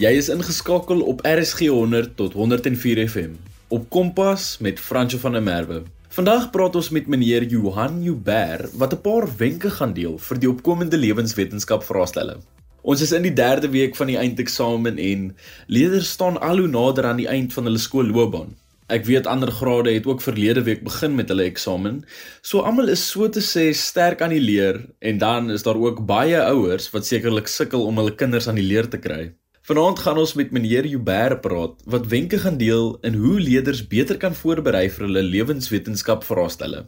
Jy is ingeskakel op RSG 100 tot 104 FM op Kompas met Franco van der Merwe. Vandag praat ons met meneer Johan Uber wat 'n paar wenke gaan deel vir die opkomende lewenswetenskap vraestelle. Ons is in die 3de week van die eindeksamen en leerders staan al hoe nader aan die eind van hulle skoolloopbaan. Ek weet ander grade het ook verlede week begin met hulle eksamen. So almal is so te sê sterk aan die leer en dan is daar ook baie ouers wat sekerlik sukkel om hulle kinders aan die leer te kry. Vanaand gaan ons met meneer Jubber praat wat wenke gaan deel in hoe leerders beter kan voorberei vir hulle lewenswetenskap vraestelle.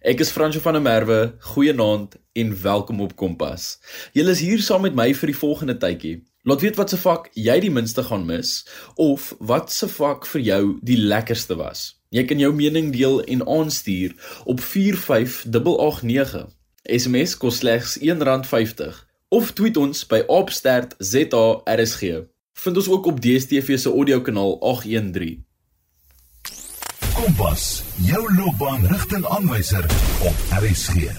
Ek is Franco van der Merwe. Goeienaand en welkom op Kompas. Julle is hier saam met my vir die volgende tydjie. Laat weet wat se vak jy die minste gaan mis of wat se vak vir jou die lekkerste was. Jy kan jou mening deel en aanstuur op 45889. SMS kos slegs R1.50 of tweet ons by @opstertzarsg. Vind ons ook op DStv se audiokanaal 813. Kompas, jou loopbaanrigtingaanwyser op RSG.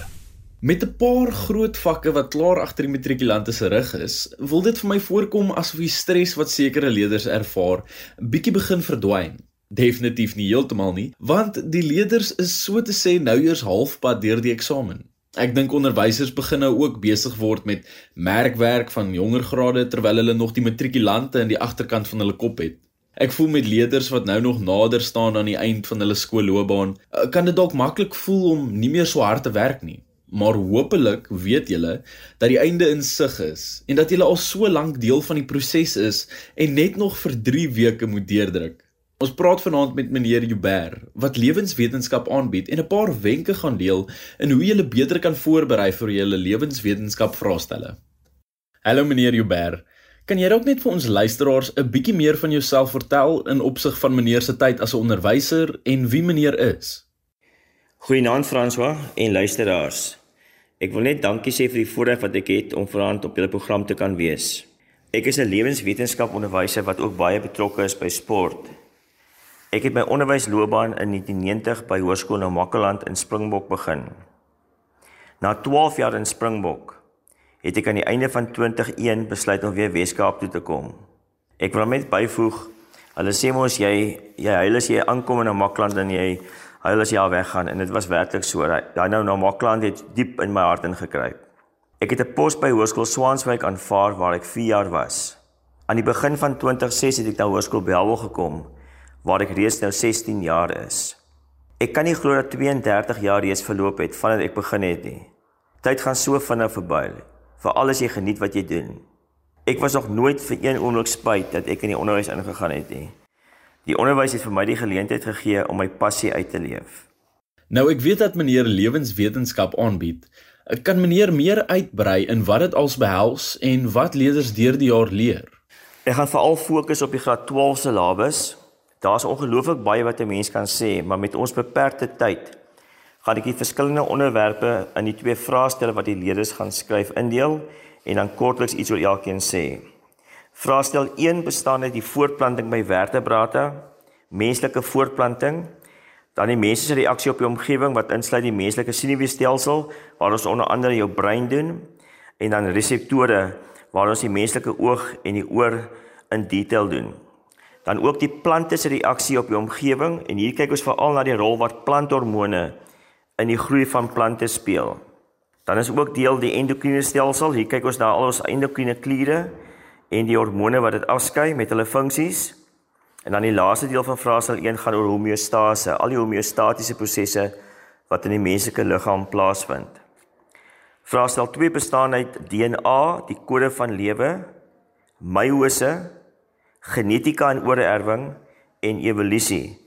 Met 'n paar groot vakke wat klaar agter die matrikulante se rug is, wil dit vir my voorkom asof die stres wat sekere leerders ervaar, bietjie begin verdwyn. Definitief nie heeltemal nie, want die leerders is so te sê nou eers halfpad deur die eksamen. Ek dink onderwysers begin nou ook besig word met merkwerk van jonger grade terwyl hulle nog die matrikulante in die agterkant van hulle kop het. Ek voel met leerders wat nou nog nader staan aan die eind van hulle skoolloopbaan, eh, kan dit dalk maklik voel om nie meer so hard te werk nie maar hopelik weet julle dat die einde in sig is en dat julle al so lank deel van die proses is en net nog vir 3 weke moet deurdruk. Ons praat vanaand met meneer Jubber wat lewenswetenskap aanbied en 'n paar wenke gaan deel in hoe jy beter kan voorberei vir julle lewenswetenskap vraestelle. Hallo meneer Jubber, kan jy dalk net vir ons luisteraars 'n bietjie meer van jouself vertel in opsig van meneer se tyd as 'n onderwyser en wie meneer is? Goeienaand François en luisteraars. Ek wil net dankie sê vir die voorreg wat ek het om vanaand op julle program te kan wees. Ek is 'n lewenswetenskap onderwyser wat ook baie betrokke is by sport. Ek het my onderwysloopbaan in 1990 by Hoërskool Namakwaland in Springbok begin. Na 12 jaar in Springbok het ek aan die einde van 2021 besluit om weer Weskaap toe te kom. Ek wil net byvoeg, hulle sê mos jy jy huil as jy aankom in Namakwaland en jy hulle as jy al weggaan en dit was werklik so. Daai nou na Makland het diep in my hart ingekruip. Ek het 'n pos by Hoërskool Swanswyk aanvaar waar ek 4 jaar was. Aan die begin van 2006 het ek na Hoërskool Belwel gekom waar ek reeds nou 16 jaar is. Ek kan nie glo dat 32 jaar reeds verloop het vandat ek begin het nie. Tyd gaan so vinnig verby. Veral as jy geniet wat jy doen. Ek was nog nooit vir een oomblik spyt dat ek in die onderwys ingegaan het nie. Die onderwys het vir my die geleentheid gegee om my passie uit te leef. Nou ek weet dat meneer lewenswetenskap aanbied. Kan meneer meer uitbrei in wat dit als behels en wat leerders deur die jaar leer? Ek gaan veral fokus op die graad 12 syllabus. Daar's ongelooflik baie wat 'n mens kan sê, maar met ons beperkte tyd gaan ek die verskillende onderwerpe in die twee vraestelle wat die leerders gaan skryf indeel en dan kortliks iets oor elkeen sê. Vraestel 1 bestaan uit die voortplanting by vertebrate, menslike voortplanting, dan die menslike reaksie op die omgewing wat insluit die menslike senuweestelsel waar ons onder andere jou brein doen en dan reseptore waar ons die menslike oog en die oor in detail doen. Dan ook die plante se reaksie op die omgewing en hier kyk ons veral na die rol wat planthormone in die groei van plante speel. Dan is ook deel die endokrine stelsel. Hier kyk ons na al ons endokrine kliere en die hormone wat dit afskei met hulle funksies. En dan die laaste deel van vraestel 1 gaan oor homeostase, al die homeostatiese prosesse wat in die menslike liggaam plaasvind. Vraestel 2 bestaan uit DNA, die kode van lewe, meiose, genetika en oorerwing en evolusie.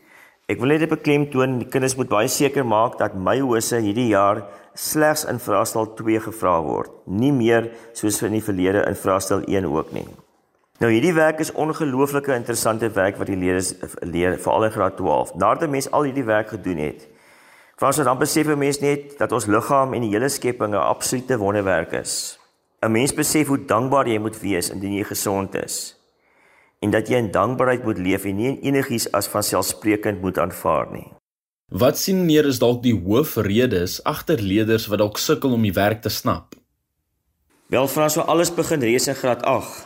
Ek wil net beklemtoon, die kinders moet baie seker maak dat meiose hierdie jaar slegs in vraestel 2 gevra word, nie meer soos in die verlede in vraestel 1 ook nie. Nou hierdie werk is ongelooflike interessante werk wat die leerders leer veral in graad 12. Nadat 'n mens al hierdie werk gedoen het, vras dan besef 'n mens net dat ons liggaam en die hele skepping 'n absolute wonderwerk is. 'n Mens besef hoe dankbaar jy moet wees indien jy gesond is en dat jy in dankbaarheid moet leef en nie enigiets as vanselfsprekend moet aanvaar nie. Wat sien neer is dalk die hoofredes agter leerders wat dalk sukkel om die werk te snap? Wel Frans, so alles begin reeds in graad 8.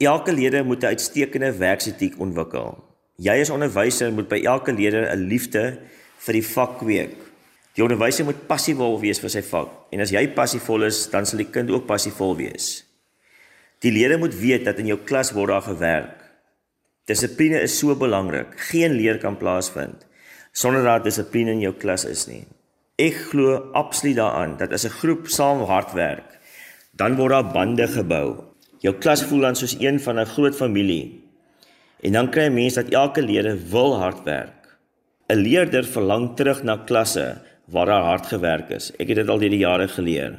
Elke leerder moet 'n uitstekende werksetiek ontwikkel. Jy as onderwyser moet by elke leerder 'n liefde vir die vak kweek. Die onderwyser moet passievol wees vir sy vak en as jy passievol is, dan sal die kind ook passievol wees. Die leerder moet weet dat in jou klas word daar gewerk. Dissipline is so belangrik. Geen leer kan plaasvind sonder dat dissipline in jou klas is nie. Ek glo absoluut daaraan dat as 'n groep saam hard werk, dan word daar bande gebou. Jou klas voel dan soos een van 'n groot familie. En dan kry 'n mens dat elke leerder wil hard werk. 'n Leerder verlang terug na klasse waar daar hard gewerk is. Ek het dit al deur die jare geleer.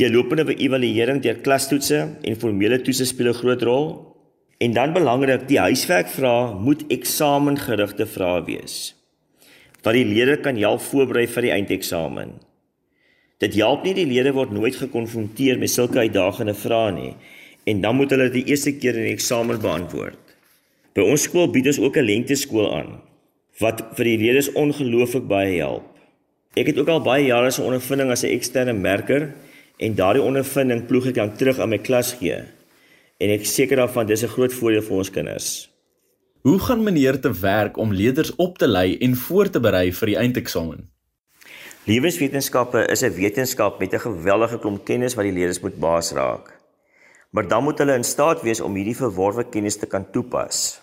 Die lopende evaluering deur klastoetse en formele toetse speel 'n groot rol. En dan belangrik, die huiswerkvrae moet eksamengerigte vrae wees. Wat die leerder kan help voorberei vir die eindeksamen. Dit help nie die leerder word nooit gekonfronteer met sulke uitdagende vrae nie en dan moet hulle dit die eerste keer in die eksamen beantwoord. By ons skool bied ons ook 'n lenteskool aan wat vir die leerders ongelooflik baie help. Ek het ook al baie jare se ondervinding as 'n eksterne merker en daardie ondervinding ploeg ek dan terug aan my klas gee. En ek seker daarvan dis 'n groot voordeel vir ons kinders. Hoe gaan meneer te werk om leerders op te lei en voor te berei vir die eindeksamen? Lewenswetenskappe is 'n wetenskap met 'n geweldige klomp kennis wat die leerders moet baas raak maar dan moet hulle in staat wees om hierdie verworwe kennis te kan toepas.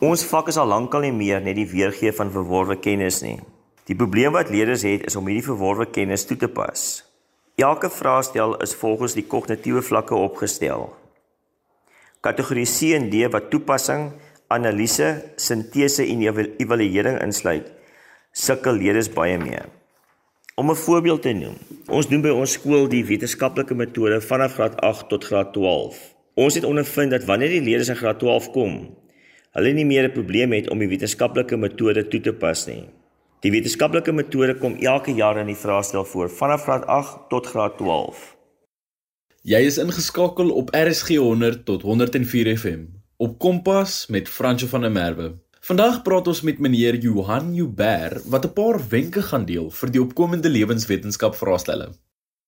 Ons vak is al lankal nie meer net die weergee van verworwe kennis nie. Die probleem wat leerders het is om hierdie verworwe kennis toe te pas. Elke vraestel is volgens die kognitiewe vlakke opgestel. Kategorie C en D wat toepassing, analise, sintese en evaluering insluit, sukkel leerders baie mee. Om 'n voorbeeld te noem, ons doen by ons skool die wetenskaplike metode vanaf graad 8 tot graad 12. Ons het ondervind dat wanneer die leerders in graad 12 kom, hulle nie meer 'n probleem het om die wetenskaplike metode toe te pas nie. Die wetenskaplike metode kom elke jaar in die vraestel voor vanaf graad 8 tot graad 12. Jy is ingeskakel op RSG 100 tot 104 FM op Kompas met Franco van der Merwe. Vandag praat ons met meneer Johan Joubert wat 'n paar wenke gaan deel vir die opkomende lewenswetenskap vraestelle.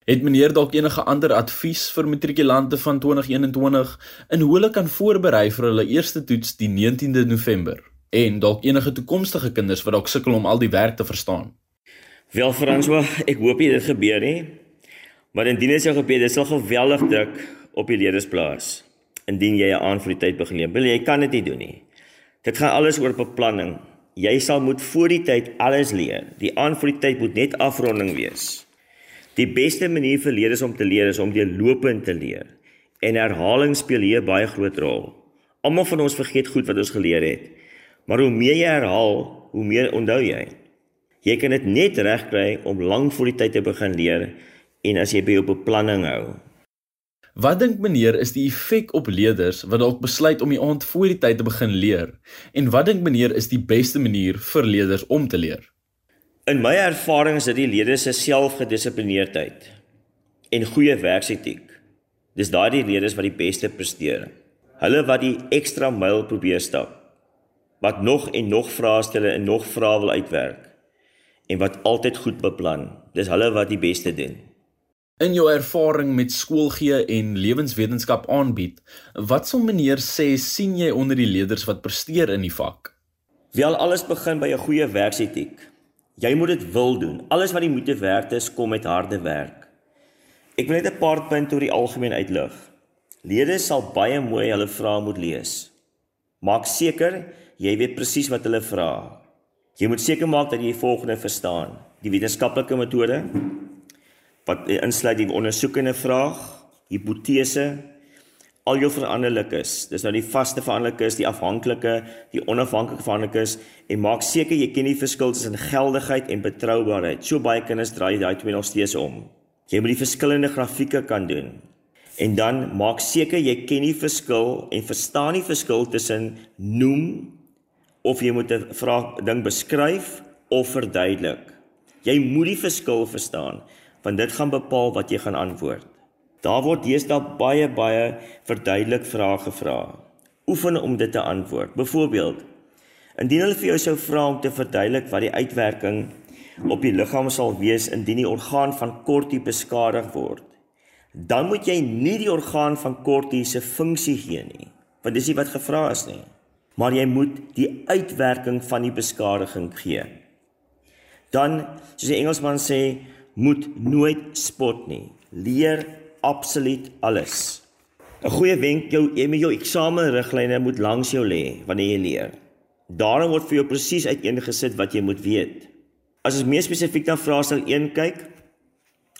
Het meneer dalk enige ander advies vir matrikulante van 2021 in hoe hulle kan voorberei vir hulle eerste toets die 19de November en dalk enige toekomstige kinders wat dalk sukkel om al die werk te verstaan? Wel François, ek hoop dit gebeur nie. Maar indien dit sou gebeur, dit sal geweldig druk op die leerders plaas. Indien jy 'n aan vir die tyd begin leer, wil jy kan dit nie doen nie. Dit gaan alles oor beplanning. Jy sal moet voor die tyd alles leer. Die aan voor die tyd moet net afronding wees. Die beste manier vir leerders om te leer is om deurlopend te leer. En herhaling speel hier baie groot rol. Almal van ons vergeet goed wat ons geleer het. Maar hoe meer jy herhaal, hoe meer onthou jy. Jy kan dit net regkry om lank voor die tyd te begin leer en as jy by jou beplanning hou. Wat dink meneer is die effek op leerders wat dalk besluit om die aand voor die tyd te begin leer? En wat dink meneer is die beste manier vir leerders om te leer? In my ervaring is dit die leerders se selfgedissiplineerdheid en goeie werksetiek. Dis daardie leerders wat die beste presteer. Hulle wat die ekstra myl probeer stap. Wat nog en nog vrae stel en nog vrae wil uitwerk en wat altyd goed beplan. Dis hulle wat die beste doen. In jou ervaring met skoolgee en lewenswetenskap aanbied, wat sal meneer sê sien jy onder die leerders wat presteer in die vak? Wel alles begin by 'n goeie werksetiek. Jy moet dit wil doen. Alles wat jy moet werk is kom met harde werk. Ek wil net 'n paar punte oor die algemeen uitlig. Leerders sal baie mooi hulle vrae moet lees. Maak seker jy weet presies wat hulle vra. Jy moet seker maak dat jy die volgende verstaan: die wetenskaplike metode, wat insluit die ondersoekende vraag, hipotese, al jou veranderlikes. Dis nou die vaste veranderlikes, die afhanklike, die onafhanklike veranderlikes en maak seker jy ken die verskil tussen geldigheid en betroubaarheid. So baie kinders draai daai twee nog steeds om. Jy moet die verskillende grafieke kan doen. En dan maak seker jy ken die verskil en verstaan die verskil tussen noem of jy moet 'n vraag ding beskryf of verduidelik. Jy moet die verskil verstaan want dit gaan bepaal wat jy gaan antwoord. Daar word deesdae baie baie verduidelik vrae gevra. Oefen om dit te antwoord. Byvoorbeeld, indien hulle vir jou sou vra om te verduidelik wat die uitwerking op die liggaam sal wees indien die orgaan van Corti beskadig word, dan moet jy nie die orgaan van Corti se funksie gee nie. want dis nie wat gevra is nie. Maar jy moet die uitwerking van die beskadiging gee. Dan, soos die Engelsman sê, moet nooit spot nie. Leer absoluut alles. 'n Goeie wenk jou jou eksamenriglyne moet langs jou lê wanneer jy leer. Daarom word vir jou presies uiteengesit wat jy moet weet. As ons meer spesifiek na vraestel 1 kyk,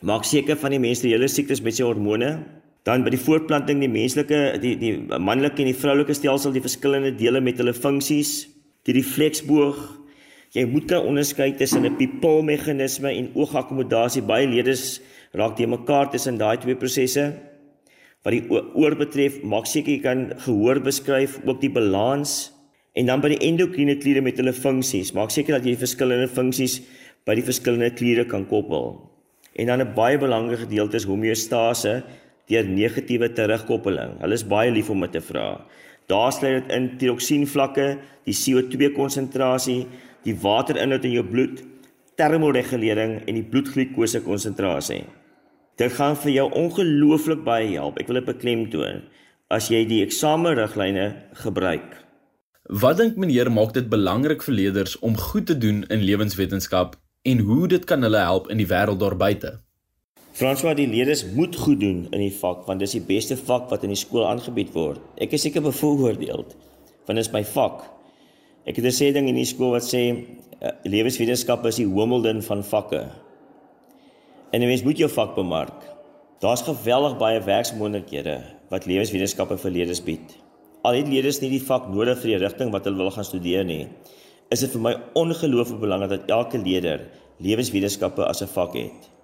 maak seker van die menstruele siklus met sy hormone, dan by die voortplanting die menslike die die manlike en die vroulike stelsel die verskillende dele met hulle funksies, die refleksboog, Jy moet kan onderskei tussen 'n pupilmeganisme en oogakkommodasie. Baie leerders raak te mekaar tussen daai twee prosesse. Wat die oor betref, maak seker jy kan gehoor beskryf, ook die balans en dan by die endokriene kliere met hulle funksies. Maak seker dat jy die verskillende funksies by die verskillende kliere kan koppel. En dan 'n baie belangrike gedeelte is homeostase deur negatiewe terugkoppeling. Hulle is baie lief om dit te vra. Daar sluit dit in tiroksienvlakke, die CO2 konsentrasie, die waterinhoud in jou bloed, termoregulering en die bloedglikose konsentrasie. Dit gaan vir jou ongelooflik baie help. Ek wil dit beklemtoon as jy die eksamenriglyne gebruik. Wat dink meneer maak dit belangrik vir leerders om goed te doen in lewenswetenskap en hoe dit kan hulle help in die wêreld daar buite? François, die leerders moet goed doen in die vak want dis die beste vak wat in die skool aangebied word. Ek is seker bevooroordeeld want dit is my vak. Ek het 'n sê ding in die skool wat sê uh, lewenswetenskap is die Wimbledon van vakke. En 'n mens moet jou vak bemark. Daar's geweldig baie werksmoontlikhede wat lewenswetenskappe vir leerders bied. Al het leerders nie die vak nodig vir die rigting wat hulle wil gaan studeer nie, is dit vir my ongelooflik belangrik dat elke leerder lewenswetenskappe as 'n vak het.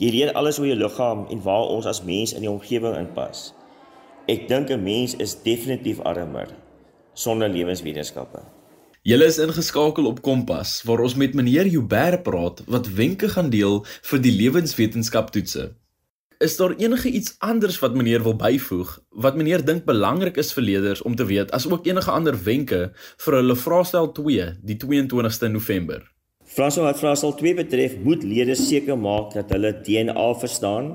Jy leer alles oor jou liggaam en waar ons as mens in die omgewing inpas. Ek dink 'n mens is definitief armer sonder lewenswetenskappe. Julle is ingeskakel op Kompas waar ons met meneer Joubert praat wat wenke gaan deel vir die lewenswetenskap toetse. Is daar enige iets anders wat meneer wil byvoeg wat meneer dink belangrik is vir leerders om te weet asook enige ander wenke vir hulle vraestel 2 die 22ste November? Vraestel wat vraestel 2 betref, moet leerders seker maak dat hulle DNA verstaan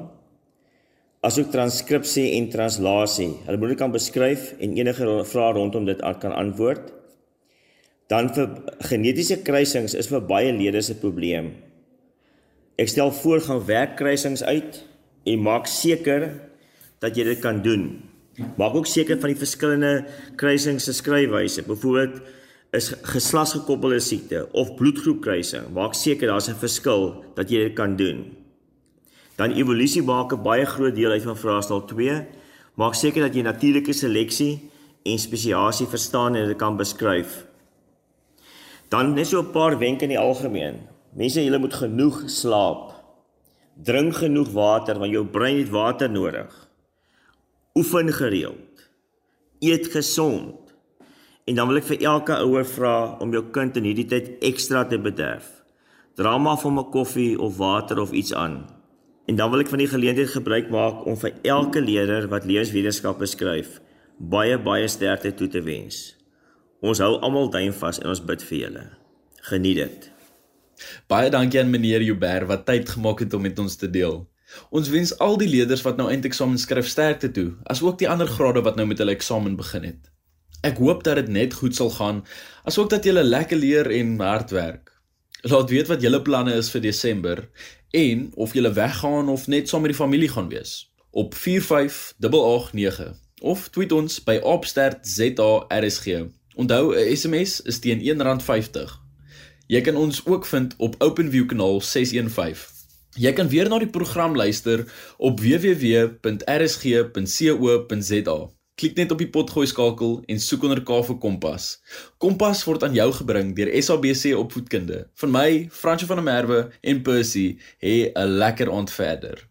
asook transkripsie en translasie. Hulle moet dit kan beskryf en enige vrae rondom dit kan antwoord. Dan vir genetiese kruisings is vir baie leerders 'n probleem. Ek stel voor gaan werk kruisings uit en maak seker dat jy dit kan doen. Maak ook seker van die verskillende kruisings se skryfwyse. Byvoorbeeld is geslagsgekoppelde siekte of bloedgroepkruising. Maak seker daar's 'n verskil dat jy dit kan doen. Dan evolusie maak 'n baie groot deel uit van vraestel 2. Maak seker dat jy natuurlike seleksie en spesiasie verstaan en dit kan beskryf. Dan net so 'n paar wenke in die algemeen. Mense, julle moet genoeg slaap. Drink genoeg water want jou brein het water nodig. Oefen gereeld. Eet gesond. En dan wil ek vir elke ouer vra om jou kind in hierdie tyd ekstra te bederf. Dra maar vir 'n koffie of water of iets aan. En dan wil ek van die geleentheid gebruik maak om vir elke leerder wat lewenswetenskappe skryf, baie baie sterkte toe te wens. Ons hou almal duim vas en ons bid vir julle. Geniet dit. Baie dankie aan meneer Joubert wat tyd gemaak het om met ons te deel. Ons wens al die leerders wat nou eindeksamen skryf sterkte toe, asook die ander grade wat nou met hulle eksamen begin het. Ek hoop dat dit net goed sal gaan, asook dat julle lekker leer en hard werk. Laat weet wat julle planne is vir Desember en of julle weggaan of net saam met die familie gaan wees op 45889 of tweet ons by @stertzarsg. Onthou 'n SMS is teen R1.50. Jy kan ons ook vind op OpenView kanaal 615. Jy kan weer na die program luister op www.rsg.co.za. Klik net op die potgooi skakel en soek onder K vir Kompas. Kompas word aan jou gebring deur SABC Opvoedkunde. Van my, Fransjo van der Merwe en Percy, hê 'n lekker aand verder.